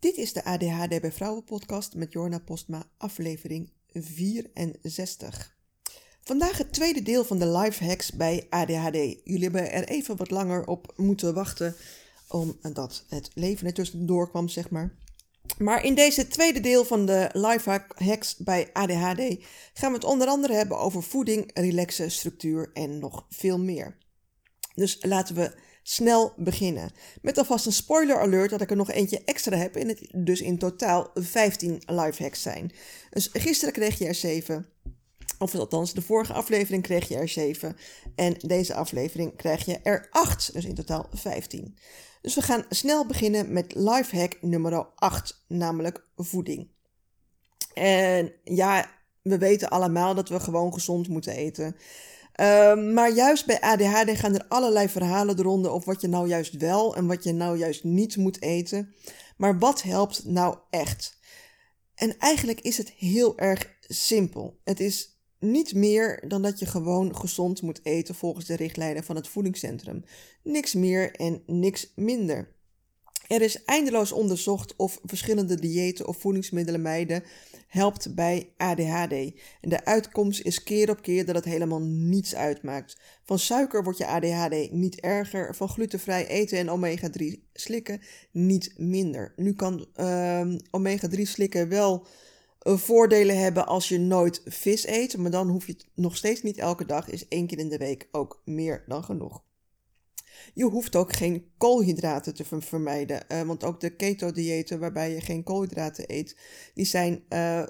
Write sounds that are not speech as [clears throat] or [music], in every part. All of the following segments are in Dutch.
Dit is de ADHD bij Vrouwen podcast met Jorna Postma, aflevering 64. Vandaag het tweede deel van de life hacks bij ADHD. Jullie hebben er even wat langer op moeten wachten omdat het leven er tussendoor kwam, zeg maar. Maar in deze tweede deel van de life hacks bij ADHD gaan we het onder andere hebben over voeding, relaxen, structuur en nog veel meer. Dus laten we snel beginnen. Met alvast een spoiler alert dat ik er nog eentje extra heb en het dus in totaal 15 life hacks zijn. Dus gisteren kreeg je er 7. Of althans, de vorige aflevering kreeg je er 7. En deze aflevering krijg je er 8. Dus in totaal 15. Dus we gaan snel beginnen met life hack nummer 8, namelijk voeding. En ja, we weten allemaal dat we gewoon gezond moeten eten. Ehm, maar juist bij ADHD gaan er allerlei verhalen de over wat je nou juist wel en wat je nou juist niet moet eten. Maar wat helpt nou echt? En eigenlijk is het heel erg simpel. Het is niet meer dan dat je gewoon gezond moet eten volgens de richtlijnen van het voedingscentrum. Niks meer en niks minder. Er is eindeloos onderzocht of verschillende diëten of voedingsmiddelen mijden helpt bij ADHD. En de uitkomst is keer op keer dat het helemaal niets uitmaakt. Van suiker wordt je ADHD niet erger, van glutenvrij eten en omega-3 slikken niet minder. Nu kan uh, omega-3 slikken wel uh, voordelen hebben als je nooit vis eet, maar dan hoef je het nog steeds niet elke dag, is één keer in de week ook meer dan genoeg. Je hoeft ook geen koolhydraten te vermijden. Uh, want ook de keto-diëten waarbij je geen koolhydraten eet, die zijn uh,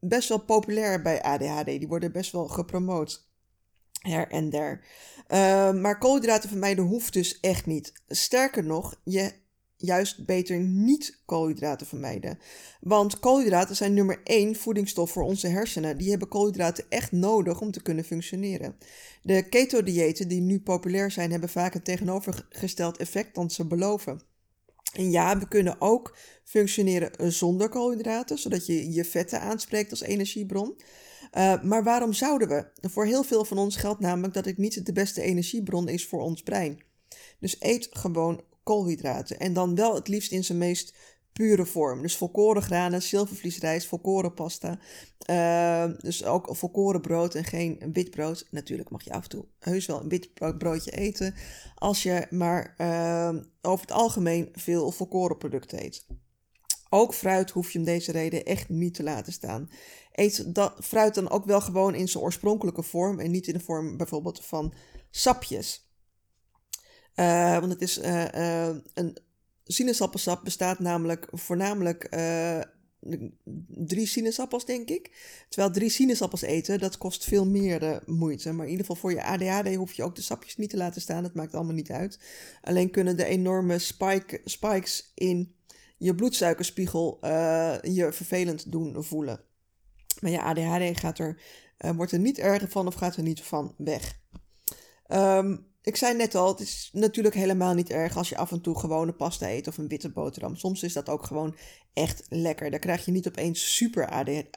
best wel populair bij ADHD. Die worden best wel gepromoot. Her en der. Uh, maar koolhydraten vermijden hoeft dus echt niet. Sterker nog, je juist beter niet koolhydraten vermijden. Want koolhydraten zijn nummer één voedingsstof voor onze hersenen. Die hebben koolhydraten echt nodig om te kunnen functioneren. De keto-diëten die nu populair zijn, hebben vaak een tegenovergesteld effect dan ze beloven. En ja, we kunnen ook functioneren zonder koolhydraten, zodat je je vetten aanspreekt als energiebron. Uh, maar waarom zouden we? Voor heel veel van ons geldt namelijk dat het niet de beste energiebron is voor ons brein. Dus eet gewoon koolhydraten. En dan wel het liefst in zijn meest pure vorm. Dus volkoren granen, zilvervliesrijst, volkoren pasta. Uh, dus ook volkoren brood en geen wit brood. Natuurlijk mag je af en toe heus wel een wit broodje eten. Als je maar uh, over het algemeen veel volkoren producten eet. Ook fruit hoef je om deze reden echt niet te laten staan. Eet dat fruit dan ook wel gewoon in zijn oorspronkelijke vorm en niet in de vorm bijvoorbeeld van sapjes. Uh, want het is uh, uh, een sinaasappelsap bestaat namelijk voornamelijk drie sinaasappels, denk ik. Terwijl drie sinaasappels eten, dat kost veel meer moeite. Maar in ieder geval voor je ADHD hoef je ook de sapjes niet te laten staan. Dat maakt allemaal niet uit. Alleen kunnen de enorme spike, spikes in je bloedsuikerspiegel je vervelend doen voelen. Maar je ADHD gaat er, wordt er niet erger van of gaat er niet van weg. Um, ik zei net al, het is natuurlijk helemaal niet erg als je af en toe gewone pasta eet of een witte boterham. Soms is dat ook gewoon echt lekker. Daar krijg je niet opeens super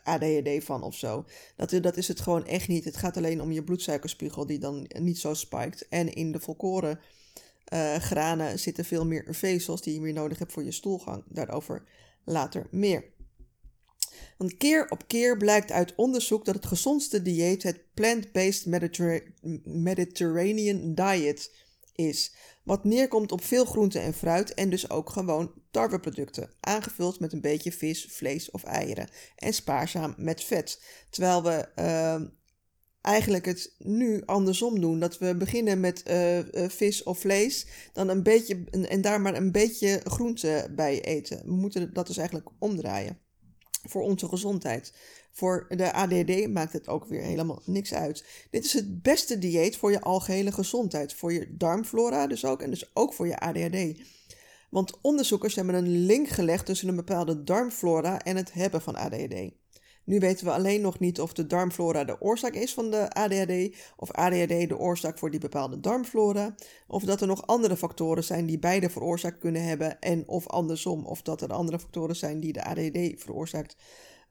ADHD van of zo. Dat, dat is het gewoon echt niet. Het gaat alleen om je bloedsuikerspiegel die dan niet zo spiked. En in de volkoren uh, granen zitten veel meer vezels die je meer nodig hebt voor je stoelgang. Daarover later meer. Want keer op keer blijkt uit onderzoek dat het gezondste dieet het plant-based Mediterranean diet is. Wat neerkomt op veel groente en fruit en dus ook gewoon tarweproducten. Aangevuld met een beetje vis, vlees of eieren. En spaarzaam met vet. Terwijl we uh, eigenlijk het nu andersom doen. Dat we beginnen met uh, uh, vis of vlees. Dan een beetje, en, en daar maar een beetje groente bij eten. We moeten dat dus eigenlijk omdraaien voor onze gezondheid. Voor de ADD maakt het ook weer helemaal niks uit. Dit is het beste dieet voor je algehele gezondheid. Voor je darmflora dus ook en dus ook voor je ADHD. Want onderzoekers hebben een link gelegd tussen een bepaalde darmflora en het hebben van ADHD. Nu weten we alleen nog niet of de darmflora de oorzaak is van de ADHD, of ADHD de oorzaak voor die bepaalde darmflora, of dat er nog andere factoren zijn die beide veroorzaakt kunnen hebben, en of andersom, of dat er andere factoren zijn die de ADHD veroorzaakt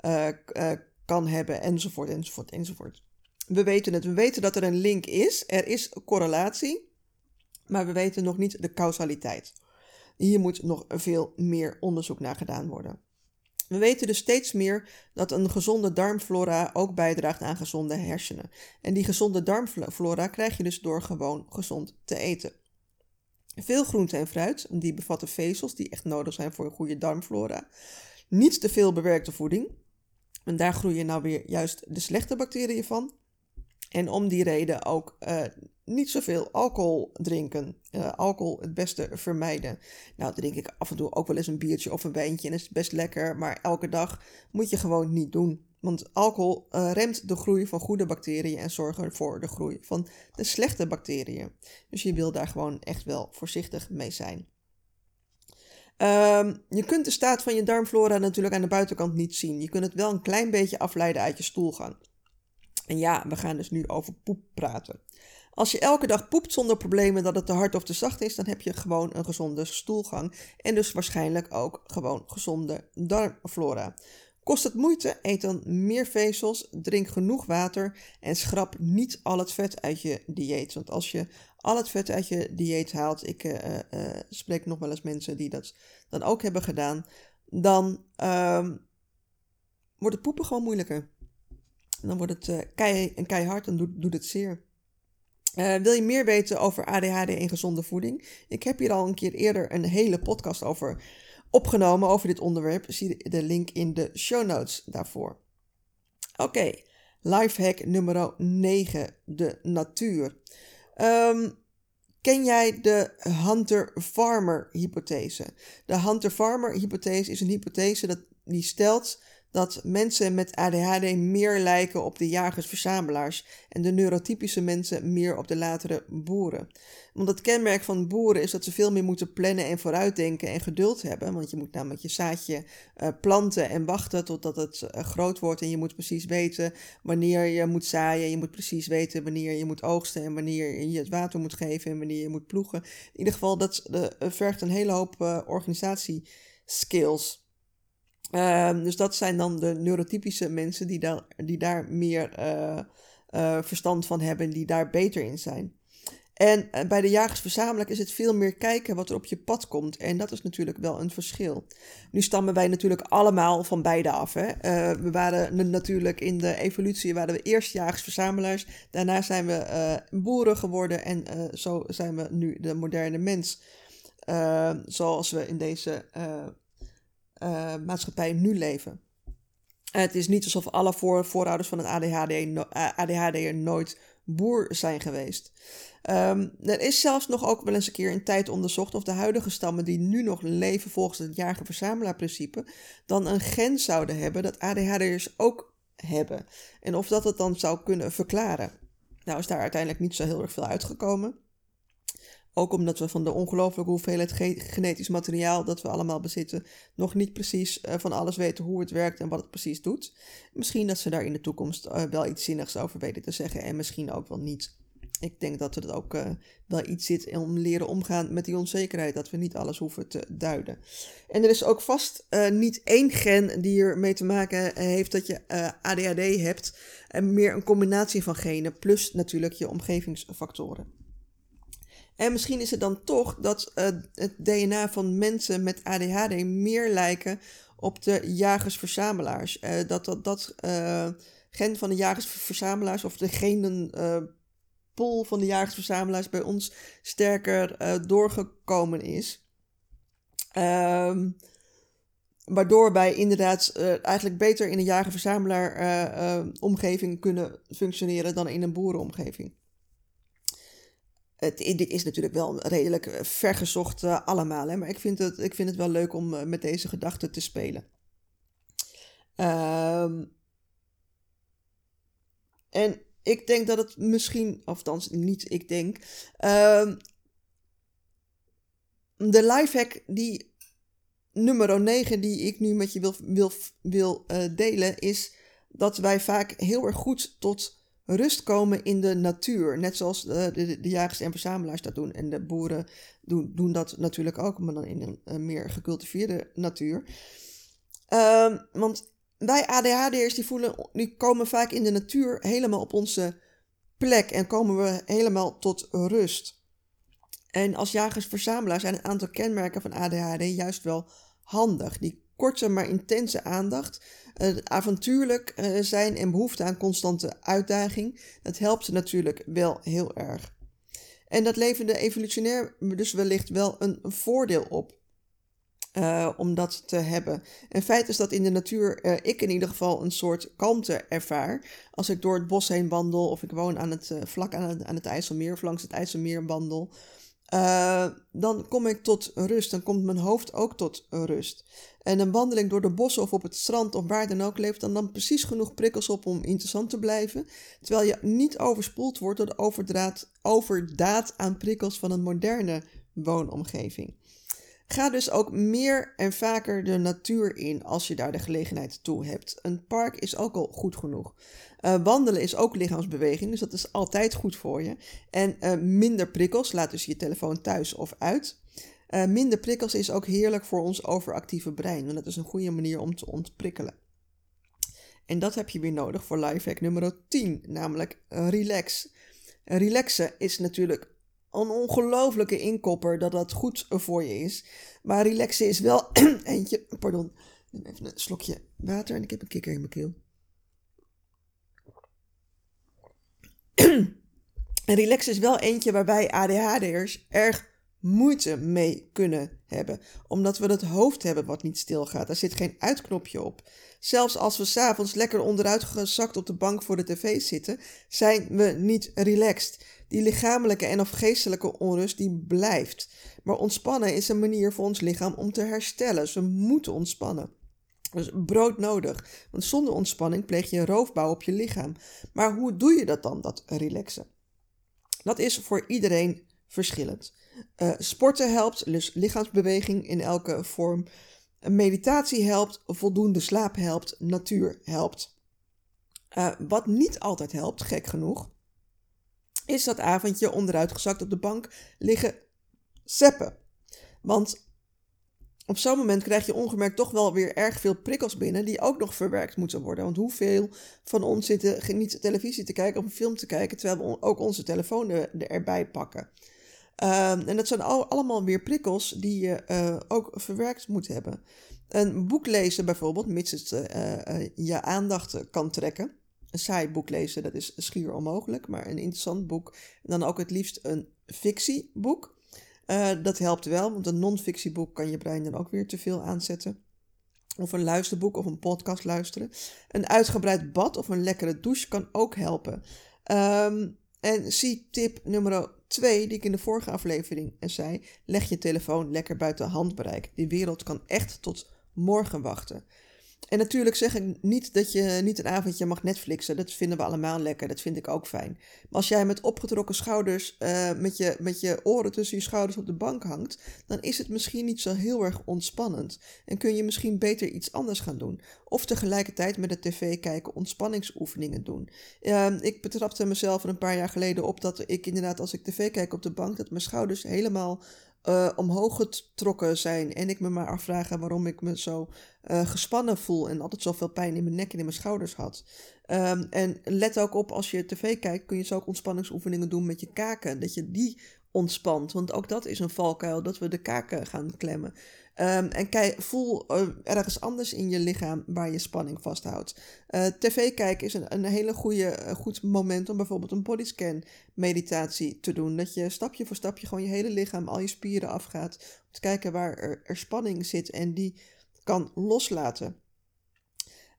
uh, uh, kan hebben, enzovoort, enzovoort, enzovoort. We weten het, we weten dat er een link is, er is correlatie, maar we weten nog niet de causaliteit. Hier moet nog veel meer onderzoek naar gedaan worden. We weten dus steeds meer dat een gezonde darmflora ook bijdraagt aan gezonde hersenen. En die gezonde darmflora krijg je dus door gewoon gezond te eten. Veel groente en fruit, die bevatten vezels die echt nodig zijn voor een goede darmflora. Niet te veel bewerkte voeding, en daar groeien nou weer juist de slechte bacteriën van. En om die reden ook uh, niet zoveel alcohol drinken. Uh, alcohol het beste vermijden. Nou drink ik af en toe ook wel eens een biertje of een wijntje en is best lekker. Maar elke dag moet je gewoon niet doen. Want alcohol uh, remt de groei van goede bacteriën en zorgt voor de groei van de slechte bacteriën. Dus je wil daar gewoon echt wel voorzichtig mee zijn. Um, je kunt de staat van je darmflora natuurlijk aan de buitenkant niet zien. Je kunt het wel een klein beetje afleiden uit je stoelgang. En ja, we gaan dus nu over poep praten. Als je elke dag poept zonder problemen dat het te hard of te zacht is, dan heb je gewoon een gezonde stoelgang en dus waarschijnlijk ook gewoon gezonde darmflora. Kost het moeite? Eet dan meer vezels, drink genoeg water en schrap niet al het vet uit je dieet. Want als je al het vet uit je dieet haalt, ik uh, uh, spreek nog wel eens mensen die dat dan ook hebben gedaan, dan um, wordt het poepen gewoon moeilijker. Dan wordt het keihard en doet, doet het zeer. Wil je meer weten over ADHD en gezonde voeding? Ik heb hier al een keer eerder een hele podcast over opgenomen over dit onderwerp. Zie de link in de show notes daarvoor. Oké, okay. lifehack nummer 9, de natuur. Um, ken jij de Hunter-Farmer hypothese? De Hunter-Farmer hypothese is een hypothese dat, die stelt dat mensen met ADHD meer lijken op de jagers-verzamelaars en de neurotypische mensen meer op de latere boeren. Want het kenmerk van boeren is dat ze veel meer moeten plannen en vooruitdenken en geduld hebben. Want je moet namelijk je zaadje uh, planten en wachten totdat het uh, groot wordt. En je moet precies weten wanneer je moet zaaien. Je moet precies weten wanneer je moet oogsten en wanneer je het water moet geven en wanneer je moet ploegen. In ieder geval, dat uh, vergt een hele hoop organisatieskills. Ehm, dus dat zijn dan de neurotypische mensen die, daar die daar meer uh, uh, verstand van hebben, die daar beter in zijn. En uh, bij de jagers-verzamelaars is het veel meer kijken wat er op je pad komt. En dat is natuurlijk wel een verschil. Nu stammen wij natuurlijk allemaal van beide af. Hè? we waren natuurlijk in de evolutie waren we eerst jagers-verzamelaars. Daarna zijn we boeren geworden. En zo zijn we nu de moderne mens. zoals we in deze maatschappij nu leven. Het is niet alsof alle voor, voorouders van een ADHD, no, ADHD'er nooit boer zijn geweest. Um, er is zelfs nog ook wel eens een keer in tijd onderzocht of de huidige stammen die nu nog leven volgens het jager-verzamelaar-principe dan een gen zouden hebben dat ADHD'ers ook hebben. En of dat het dan zou kunnen verklaren. Nou is daar uiteindelijk niet zo heel erg veel uitgekomen. Ook omdat we van de ongelooflijke hoeveelheid genetisch materiaal dat we allemaal bezitten, nog niet precies uh, van alles weten hoe het werkt en wat het precies doet. Misschien dat ze daar in de toekomst uh, wel iets zinnigs over weten te zeggen en misschien ook wel niet. Ik denk dat er ook uh, wel iets zit om leren omgaan met die onzekerheid, dat we niet alles hoeven te duiden. En er is ook vast niet één gen die ermee te maken heeft dat je ADHD hebt, en meer een combinatie van genen, plus natuurlijk je omgevingsfactoren. En misschien is het dan toch dat uh, het DNA van mensen met ADHD meer lijken op de jagers-verzamelaars. Uh, dat dat, dat uh, gen van de jagers-verzamelaars of de genenpool van de jagers-verzamelaars bij ons sterker doorgekomen is. Um, waardoor wij inderdaad eigenlijk beter in een jager-verzamelaar omgeving kunnen functioneren dan in een boerenomgeving. Het, dit is natuurlijk wel redelijk eh, vergezocht uh, allemaal, hè, maar ik vind, het, ik vind het wel leuk om uh, met deze gedachten te spelen. Um, en ik denk dat het misschien, althans niet ik denk, um, de lifehack die nummer 9 die ik nu met je wil, wil, wil delen is dat wij vaak heel erg goed tot rust komen in de natuur. Net zoals de, de, de jagers en verzamelaars dat doen. En de boeren doen, doen dat natuurlijk ook, maar dan in een, meer gecultiveerde natuur. Um, want wij ADHD'ers die, voelen, die komen vaak in de natuur helemaal op onze plek en komen we helemaal tot rust. En als jagers-verzamelaar zijn een aantal kenmerken van ADHD juist wel handig. Die korte maar intense aandacht, uh, avontuurlijk uh, zijn en behoefte aan constante uitdaging, dat helpt natuurlijk wel heel erg. En dat leverde evolutionair dus wellicht wel een voordeel op. Uh, om dat te hebben. En feit is dat in de natuur ik in ieder geval een soort kalmte ervaar. Als ik door het bos heen wandel of ik woon aan het, vlak aan het, aan het IJsselmeer of langs het IJsselmeer wandel. Dan kom ik tot rust. Dan komt mijn hoofd ook tot rust. En een wandeling door de bossen of op het strand of waar dan ook levert dan, dan precies genoeg prikkels op om interessant te blijven. Terwijl je niet overspoeld wordt door de overdaad aan prikkels van een moderne woonomgeving. Ga dus ook meer en vaker de natuur in als je daar de gelegenheid toe hebt. Een park is ook al goed genoeg. Uh, wandelen is ook lichaamsbeweging, dus dat is altijd goed voor je. En uh, minder prikkels, laat dus je telefoon thuis of uit. Uh, minder prikkels is ook heerlijk voor ons overactieve brein, want dat is een goede manier om te ontprikkelen. En dat heb je weer nodig voor lifehack nummer 10, namelijk relax. Relaxen is natuurlijk een ongelofelijke inkopper dat dat goed voor je is. Maar relaxen is wel [clears throat] eentje. Pardon, even een slokje water en ik heb een kikker in mijn keel. en [clears throat] relaxen is wel eentje waarbij ADHD'ers erg moeite mee kunnen hebben. Omdat we het hoofd hebben wat niet stilgaat. Daar zit geen uitknopje op. Zelfs als we s'avonds lekker onderuit gezakt op de bank voor de tv zitten, zijn we niet relaxed. Die lichamelijke en of geestelijke onrust die blijft. Maar ontspannen is een manier voor ons lichaam om te herstellen. Ze moeten ontspannen. Dus brood nodig. Want zonder ontspanning pleeg je roofbouw op je lichaam. Maar hoe doe je dat dan, dat relaxen? Dat is voor iedereen verschillend. Uh, sporten helpt, dus lichaamsbeweging in elke vorm. Meditatie helpt, voldoende slaap helpt, natuur helpt. Uh, wat niet altijd helpt, gek genoeg, is dat avondje onderuit gezakt op de bank liggen seppen. Want op zo'n moment krijg je ongemerkt toch wel weer erg veel prikkels binnen die ook nog verwerkt moeten worden. Want hoeveel van ons zitten niet televisie te kijken of een film te kijken terwijl we ook onze telefoon er, erbij pakken. Um, en dat zijn al, allemaal weer prikkels die je uh, ook verwerkt moet hebben. Een boek lezen bijvoorbeeld, mits het uh, uh, je aandacht kan trekken een saai boek lezen, dat is schuur onmogelijk. Maar een interessant boek. En dan ook het liefst een fictieboek. Dat helpt wel, want een non-fictieboek kan je brein dan ook weer te veel aanzetten. Of een luisterboek of een podcast luisteren. Een uitgebreid bad of een lekkere douche kan ook helpen. Um, en zie tip nummer 2, die ik in de vorige aflevering zei. Leg je telefoon lekker buiten handbereik. Die wereld kan echt tot morgen wachten. En natuurlijk zeg ik niet dat je niet een avondje mag Netflixen. Dat vinden we allemaal lekker. Dat vind ik ook fijn. Maar als jij met opgetrokken schouders, uh, met, je, met je oren tussen je schouders op de bank hangt, dan is het misschien niet zo heel erg ontspannend. En kun je misschien beter iets anders gaan doen. Of tegelijkertijd met de tv kijken ontspanningsoefeningen doen. Uh, ik betrapte mezelf een paar jaar geleden op dat ik inderdaad als ik tv kijk op de bank, dat mijn schouders helemaal uh, omhoog getrokken zijn. En ik me maar afvragen waarom ik me zo uh, gespannen voel en altijd zoveel pijn in mijn nek en in mijn schouders had. Um, en let ook op, als je tv kijkt, kun je zo ook ontspanningsoefeningen doen met je kaken. Dat je die ontspant. Want ook dat is een valkuil, dat we de kaken gaan klemmen. Um, en voel uh, ergens anders in je lichaam waar je spanning vasthoudt. Uh, TV kijken is een, hele goede, uh, goed moment om bijvoorbeeld een bodyscan meditatie te doen. Dat je stapje voor stapje gewoon je hele lichaam, al je spieren afgaat. Om te kijken waar er, spanning zit en die kan loslaten.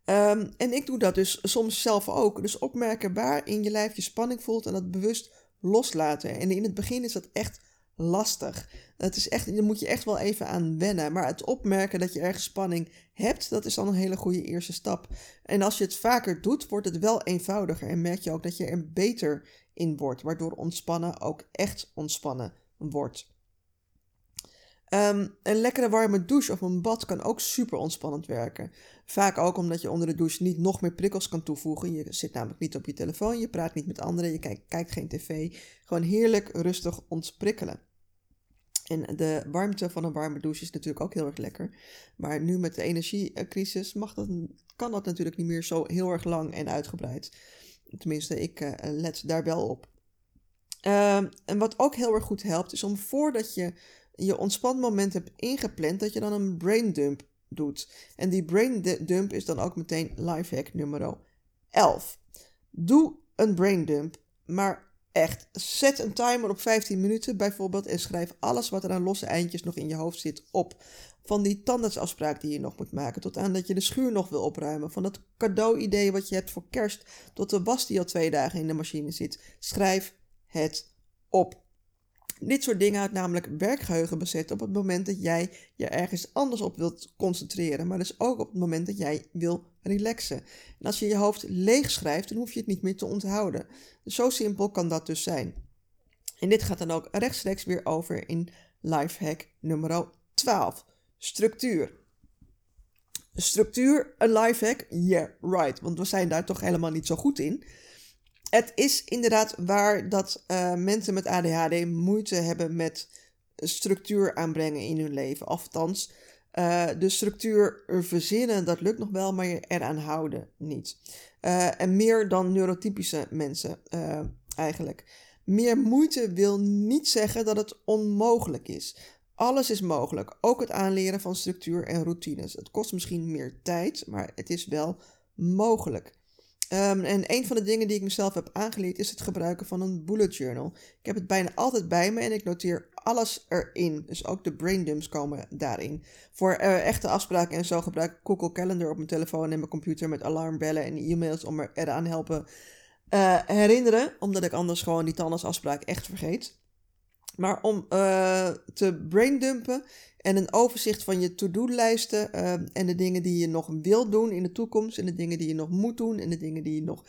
Um, en ik doe dat dus soms zelf ook. Dus opmerken waar in je lijf je spanning voelt en dat bewust loslaten. En in het begin is dat echt lastig. Het is echt, daar moet je echt wel even aan wennen. Maar het opmerken dat je ergens spanning hebt, dat is dan een hele goede eerste stap. En als je het vaker doet, wordt het wel eenvoudiger. En merk je ook dat je er beter in wordt. Waardoor ontspannen ook echt ontspannen wordt. Um, een lekkere warme douche of een bad kan ook super ontspannend werken. Vaak ook omdat je onder de douche niet nog meer prikkels kan toevoegen. Je zit namelijk niet op je telefoon, je praat niet met anderen, je kijkt, kijkt geen tv. Gewoon heerlijk rustig ontprikkelen. En de warmte van een warme douche is natuurlijk ook heel erg lekker. Maar nu met de energiecrisis mag dat, kan dat natuurlijk niet meer zo heel erg lang en uitgebreid. Tenminste, ik uh, let daar wel op. Ehm, en wat ook heel erg goed helpt, is om voordat je je ontspanmoment hebt ingepland, dat je dan een brain dump doet. En die brain dump is dan ook meteen lifehack nummer 11. Doe een brain dump, maar echt, zet een timer op 15 minuten bijvoorbeeld en schrijf alles wat er aan losse eindjes nog in je hoofd zit op. Van die tandartsafspraak die je nog moet maken, tot aan dat je de schuur nog wil opruimen. Van dat cadeau-idee wat je hebt voor kerst, tot de was die al twee dagen in de machine zit. Schrijf het op. Dit soort dingen houdt namelijk werkgeheugen bezet op het moment dat jij je ergens anders op wilt concentreren, maar dus ook op het moment dat jij wil relaxen. En als je je hoofd leeg schrijft, dan hoef je het niet meer te onthouden. Dus zo simpel kan dat dus zijn. En dit gaat dan ook rechtstreeks weer over in lifehack nummer 12. Structuur. Structuur, een lifehack? Yeah, right. Want we zijn daar toch helemaal niet zo goed in. Het is inderdaad waar dat uh, mensen met ADHD moeite hebben met structuur aanbrengen in hun leven. Althans, uh, de structuur verzinnen, dat lukt nog wel, maar je eraan houden niet. Uh, en meer dan neurotypische mensen eigenlijk. Meer moeite wil niet zeggen dat het onmogelijk is. Alles is mogelijk, ook het aanleren van structuur en routines. Het kost misschien meer tijd, maar het is wel mogelijk. Um, en een van de dingen die ik mezelf heb aangeleerd is het gebruiken van een bullet journal. Ik heb het bijna altijd bij me en ik noteer alles erin. Dus ook de brain dumps komen daarin. Voor uh, echte afspraken en zo gebruik ik Google Calendar op mijn telefoon en mijn computer met alarmbellen en e-mails om me eraan helpen uh, herinneren. Omdat ik anders gewoon die tandartsafspraak echt vergeet. Maar om uh, te braindumpen en een overzicht van je to-do-lijsten uh, en de dingen die je nog wil doen in de toekomst en de dingen die je nog moet doen en de dingen die je nog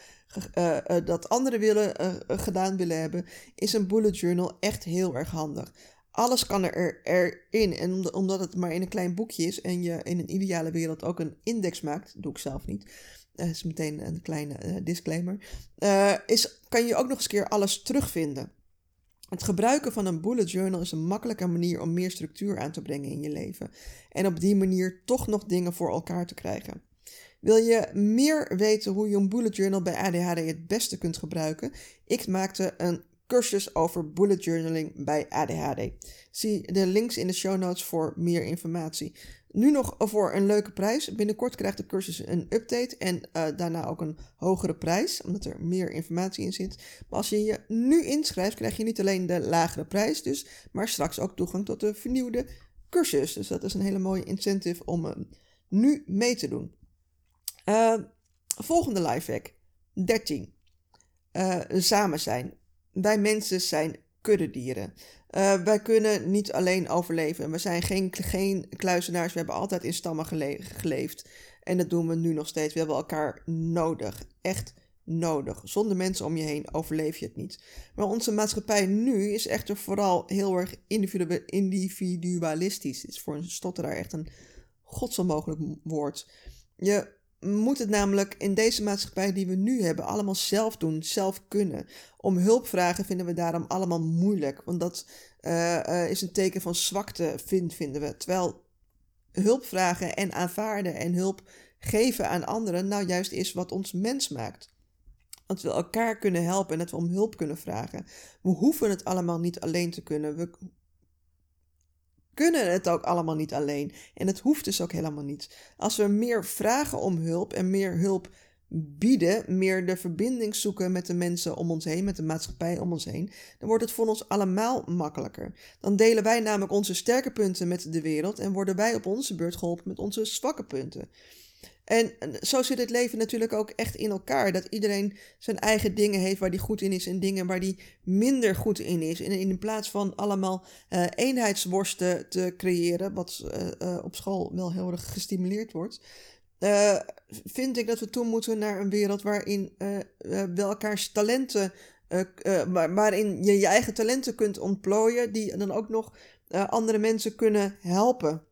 uh, dat anderen willen, gedaan willen hebben, is een bullet journal echt heel erg handig. Alles kan er, erin en omdat het maar in een klein boekje is en je in een ideale wereld ook een index maakt, doe ik zelf niet, dat is meteen een kleine disclaimer, is, kan je ook nog eens keer alles terugvinden. Het gebruiken van een bullet journal is een makkelijke manier om meer structuur aan te brengen in je leven en op die manier toch nog dingen voor elkaar te krijgen. Wil je meer weten hoe je een bullet journal bij ADHD het beste kunt gebruiken? Ik maakte een cursus over bullet journaling bij ADHD. Zie de links in de show notes voor meer informatie. Nu nog voor een leuke prijs. Binnenkort krijgt de cursus een update en uh, daarna ook een hogere prijs, omdat er meer informatie in zit. Maar als je je nu inschrijft, krijg je niet alleen de lagere prijs, dus, maar straks ook toegang tot de vernieuwde cursus. Dus dat is een hele mooie incentive om uh, nu mee te doen. Uh, volgende lifehack, 13. samen zijn. Wij mensen zijn kuddedieren. Uh, wij kunnen niet alleen overleven. We zijn geen, geen kluizenaars. We hebben altijd in stammen geleefd. En dat doen we nu nog steeds. We hebben elkaar nodig. Echt nodig. Zonder mensen om je heen overleef je het niet. Maar onze maatschappij nu is echter vooral heel erg individualistisch. Het is voor een stotteraar echt een godsonmogelijk woord. Je moet het namelijk in deze maatschappij die we nu hebben allemaal zelf doen, zelf kunnen. Om hulp vragen vinden we daarom allemaal moeilijk, want dat uh, is een teken van zwakte, vind, vinden we. Terwijl hulp vragen en aanvaarden en hulp geven aan anderen nou juist is wat ons mens maakt. Dat we elkaar kunnen helpen en dat we om hulp kunnen vragen. We hoeven het allemaal niet alleen te kunnen. We kunnen het ook allemaal niet alleen. En het hoeft dus ook helemaal niet. Als we meer vragen om hulp en meer hulp bieden, meer de verbinding zoeken met de mensen om ons heen, met de maatschappij om ons heen, dan wordt het voor ons allemaal makkelijker. Dan delen wij namelijk onze sterke punten met de wereld en worden wij op onze beurt geholpen met onze zwakke punten. En zo zit het leven natuurlijk ook echt in elkaar. Dat iedereen zijn eigen dingen heeft waar die goed in is en dingen waar die minder goed in is. En in plaats van allemaal uh, eenheidsworsten te creëren, wat uh, uh, op school wel heel erg gestimuleerd wordt, vind ik dat we toe moeten naar een wereld waarin we elkaars talenten, waarin je je eigen talenten kunt ontplooien, die dan ook nog andere mensen kunnen helpen.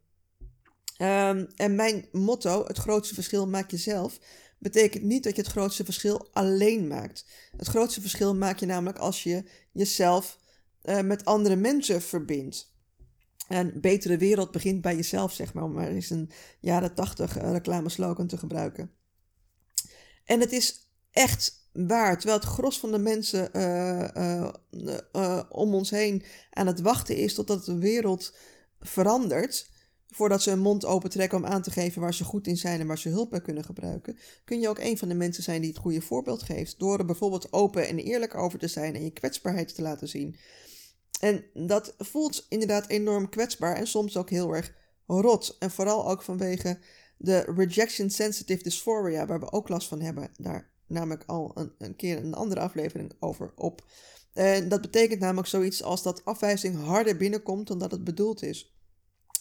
Um, en mijn motto, het grootste verschil maak je zelf, betekent niet dat je het grootste verschil alleen maakt. Het grootste verschil maak je namelijk als je jezelf uh, met andere mensen verbindt. Een betere wereld begint bij jezelf, zeg maar, om maar eens een jaren tachtig uh, reclameslogan te gebruiken. En het is echt waar. Terwijl het gros van de mensen om ons heen aan het wachten is totdat de wereld verandert voordat ze hun mond opentrekken om aan te geven waar ze goed in zijn en waar ze hulp bij kunnen gebruiken, kun je ook een van de mensen zijn die het goede voorbeeld geeft. Door er bijvoorbeeld open en eerlijk over te zijn en je kwetsbaarheid te laten zien. En dat voelt inderdaad enorm kwetsbaar en soms ook heel erg rot. En vooral ook vanwege de rejection sensitive dysphoria, waar we ook last van hebben. Daar namelijk al een, een keer een andere aflevering over op. En dat betekent namelijk zoiets als dat afwijzing harder binnenkomt dan dat het bedoeld is.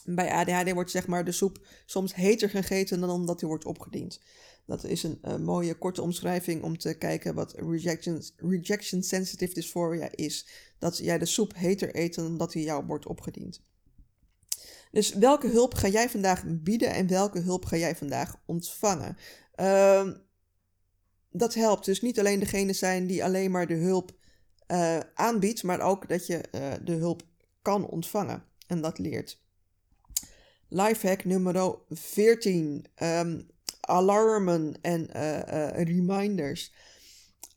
Bij ADHD wordt zeg maar de soep soms heter gegeten dan omdat die wordt opgediend. Dat is een uh, mooie korte omschrijving om te kijken wat rejection, rejection sensitive dysphoria is. Dat jij de soep heter eet dan dat die jou wordt opgediend. Dus welke hulp ga jij vandaag bieden en welke hulp ga jij vandaag ontvangen? Uh, dat helpt dus niet alleen degene zijn die alleen maar de hulp uh, aanbiedt, maar ook dat je uh, de hulp kan ontvangen. En dat leert. Lifehack nummer 14. Um, alarmen en uh, uh, reminders.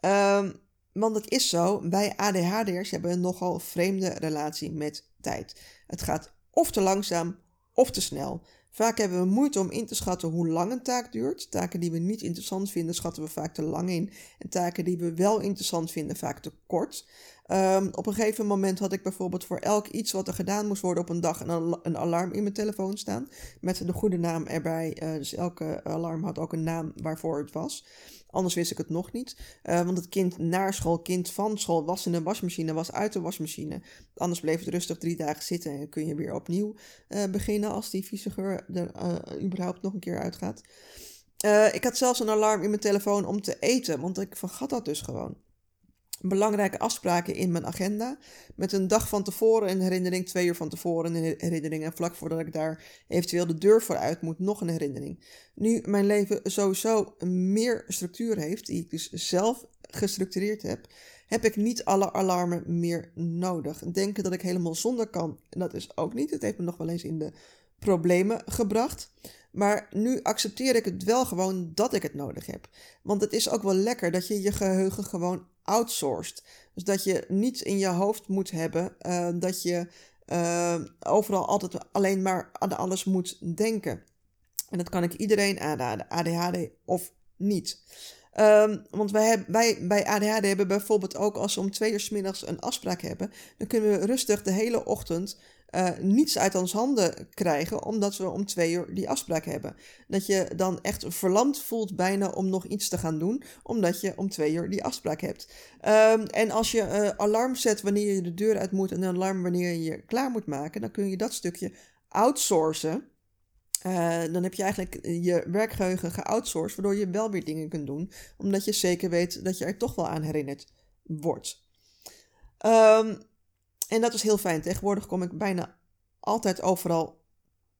Um, want het is zo, wij ADHD'ers hebben een nogal vreemde relatie met tijd. Het gaat of te langzaam of te snel. Vaak hebben we moeite om in te schatten hoe lang een taak duurt. Taken die we niet interessant vinden, schatten we vaak te lang in. En taken die we wel interessant vinden, vaak te kort. Um, op een gegeven moment had ik bijvoorbeeld voor elk iets wat er gedaan moest worden op een dag een, een alarm in mijn telefoon staan. Met de goede naam erbij. Uh, dus elke alarm had ook een naam waarvoor het was. Anders wist ik het nog niet. Uh, want het kind naar school, kind van school, was in de wasmachine, was uit de wasmachine. Anders bleef het rustig drie dagen zitten en kun je weer opnieuw uh, beginnen als die vieze geur er überhaupt nog een keer uitgaat. ik had zelfs een alarm in mijn telefoon om te eten, want ik vergat dat dus gewoon belangrijke afspraken in mijn agenda. Met een dag van tevoren een herinnering, twee uur van tevoren een herinnering. En vlak voordat ik daar eventueel de deur voor uit moet, nog een herinnering. Nu mijn leven sowieso meer structuur heeft, die ik dus zelf gestructureerd heb, heb ik niet alle alarmen meer nodig. Denken dat ik helemaal zonder kan, dat is ook niet. Het heeft me nog wel eens in de problemen gebracht. Maar nu accepteer ik het wel gewoon dat ik het nodig heb. Want het is ook wel lekker dat je je geheugen gewoon outsourced. Dus dat je niet in je hoofd moet hebben uh, dat je uh, overal altijd alleen maar aan alles moet denken. En dat kan ik iedereen aanraden, ADHD of niet. Um, want wij, hebben, wij bij ADHD hebben bijvoorbeeld ook als we om twee uur s middags een afspraak hebben, dan kunnen we rustig de hele ochtend uh, niets uit ons handen krijgen, omdat we om twee uur die afspraak hebben. Dat je dan echt verlamd voelt bijna om nog iets te gaan doen, omdat je om twee uur die afspraak hebt. Um, en als je uh, alarm zet wanneer je de deur uit moet en een alarm wanneer je je klaar moet maken, dan kun je dat stukje outsourcen. Uh, dan heb je eigenlijk je werkgeheugen geoutsourced, waardoor je wel weer dingen kunt doen, omdat je zeker weet dat je er toch wel aan herinnerd wordt. Um, en dat is heel fijn. Tegenwoordig kom ik bijna altijd overal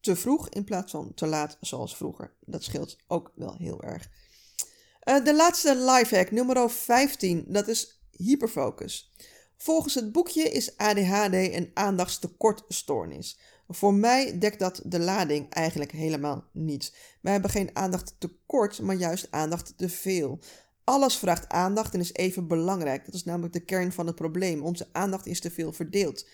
te vroeg in plaats van te laat zoals vroeger. Dat scheelt ook wel heel erg. Uh, de laatste lifehack, nummer 15, dat is hyperfocus. Volgens het boekje is ADHD een aandachtstekortstoornis. Voor mij dekt dat de lading eigenlijk helemaal niet. Wij hebben geen aandacht tekort, maar juist aandacht te veel. Alles vraagt aandacht en is even belangrijk. Dat is namelijk de kern van het probleem. Onze aandacht is te veel verdeeld.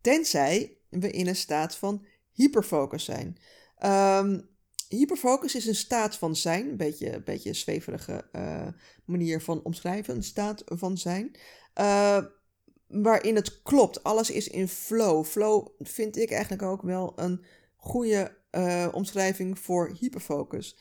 Tenzij we in een staat van hyperfocus zijn. Um, hyperfocus is een staat van zijn, een beetje, een beetje een zweverige uh, manier van omschrijven, een staat van zijn. Uh, waarin het klopt, alles is in flow. Flow vind ik eigenlijk ook wel een goede uh, omschrijving voor hyperfocus.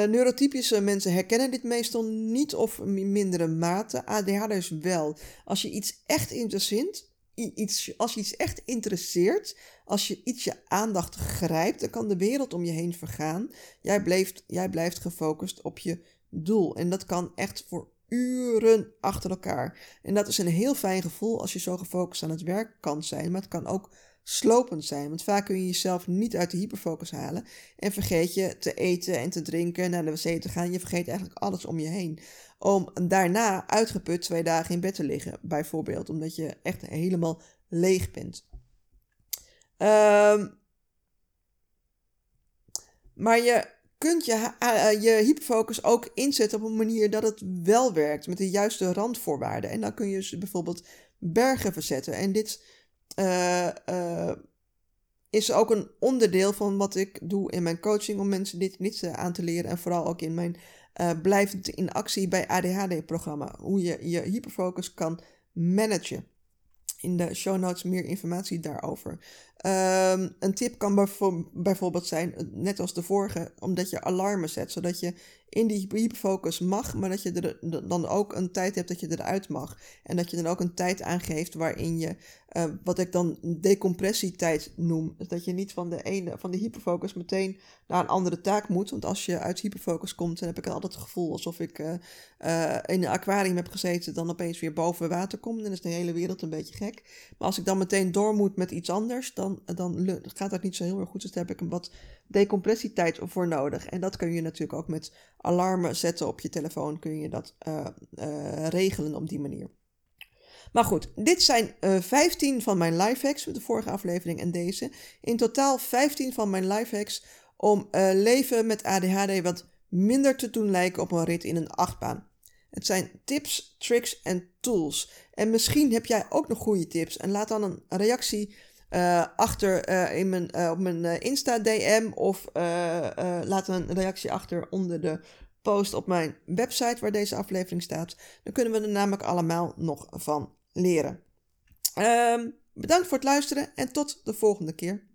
Uh, neurotypische mensen herkennen dit meestal niet of in mindere mate. ADHD'ers wel. Als je iets echt interesseert, iets, als je iets echt interesseert, als je iets je aandacht grijpt, dan kan de wereld om je heen vergaan. Jij blijft, jij blijft gefocust op je doel. En dat kan echt voor uren achter elkaar. En dat is een heel fijn gevoel als je zo gefocust aan het werk kan zijn. Maar het kan ook slopend zijn. Want vaak kun je jezelf niet uit de hyperfocus halen. En vergeet je te eten en te drinken, naar de wc te gaan. Je vergeet eigenlijk alles om je heen. Om daarna uitgeput twee dagen in bed te liggen, bijvoorbeeld. Omdat je echt helemaal leeg bent. Um, maar je kunt je, uh, je hyperfocus ook inzetten op een manier dat het wel werkt, met de juiste randvoorwaarden. En dan kun je bijvoorbeeld bergen verzetten. En dit uh, is ook een onderdeel van wat ik doe in mijn coaching om mensen dit, dit aan te leren. En vooral ook in mijn blijvend in actie bij ADHD-programma. Hoe je je hyperfocus kan managen. In de show notes meer informatie daarover. Um, een tip kan bijvoorbeeld zijn, net als de vorige, omdat je alarmen zet, zodat je in die hyperfocus mag, maar dat je er dan ook een tijd hebt dat je eruit mag. En dat je dan ook een tijd aangeeft waarin je, uh, wat ik dan decompressietijd noem, dus dat je niet van de ene, van de hyperfocus meteen naar een andere taak moet. Want als je uit hyperfocus komt, dan heb ik altijd het gevoel alsof ik uh, uh, in een aquarium heb gezeten, dan opeens weer boven water kom. Dan is de hele wereld een beetje gek. Maar als ik dan meteen door moet met iets anders, dan dan, gaat dat niet zo heel erg goed. Dus daar heb ik een wat decompressietijd voor nodig. En dat kun je natuurlijk ook met alarmen zetten op je telefoon. Kun je dat uh, uh, regelen op die manier. Maar goed, dit zijn uh, eh, 15 van mijn lifehacks, de vorige aflevering en deze. In totaal 15 van mijn lifehacks om leven met ADHD wat minder te doen lijken op een rit in een achtbaan. Het zijn tips, tricks en tools. En misschien heb jij ook nog goede tips. En laat dan een reactie uh, achter uh, in mijn, uh, op mijn Insta-DM of laat een reactie achter onder de post op mijn website waar deze aflevering staat. Dan kunnen we er namelijk allemaal nog van leren. Um, bedankt voor het luisteren en tot de volgende keer.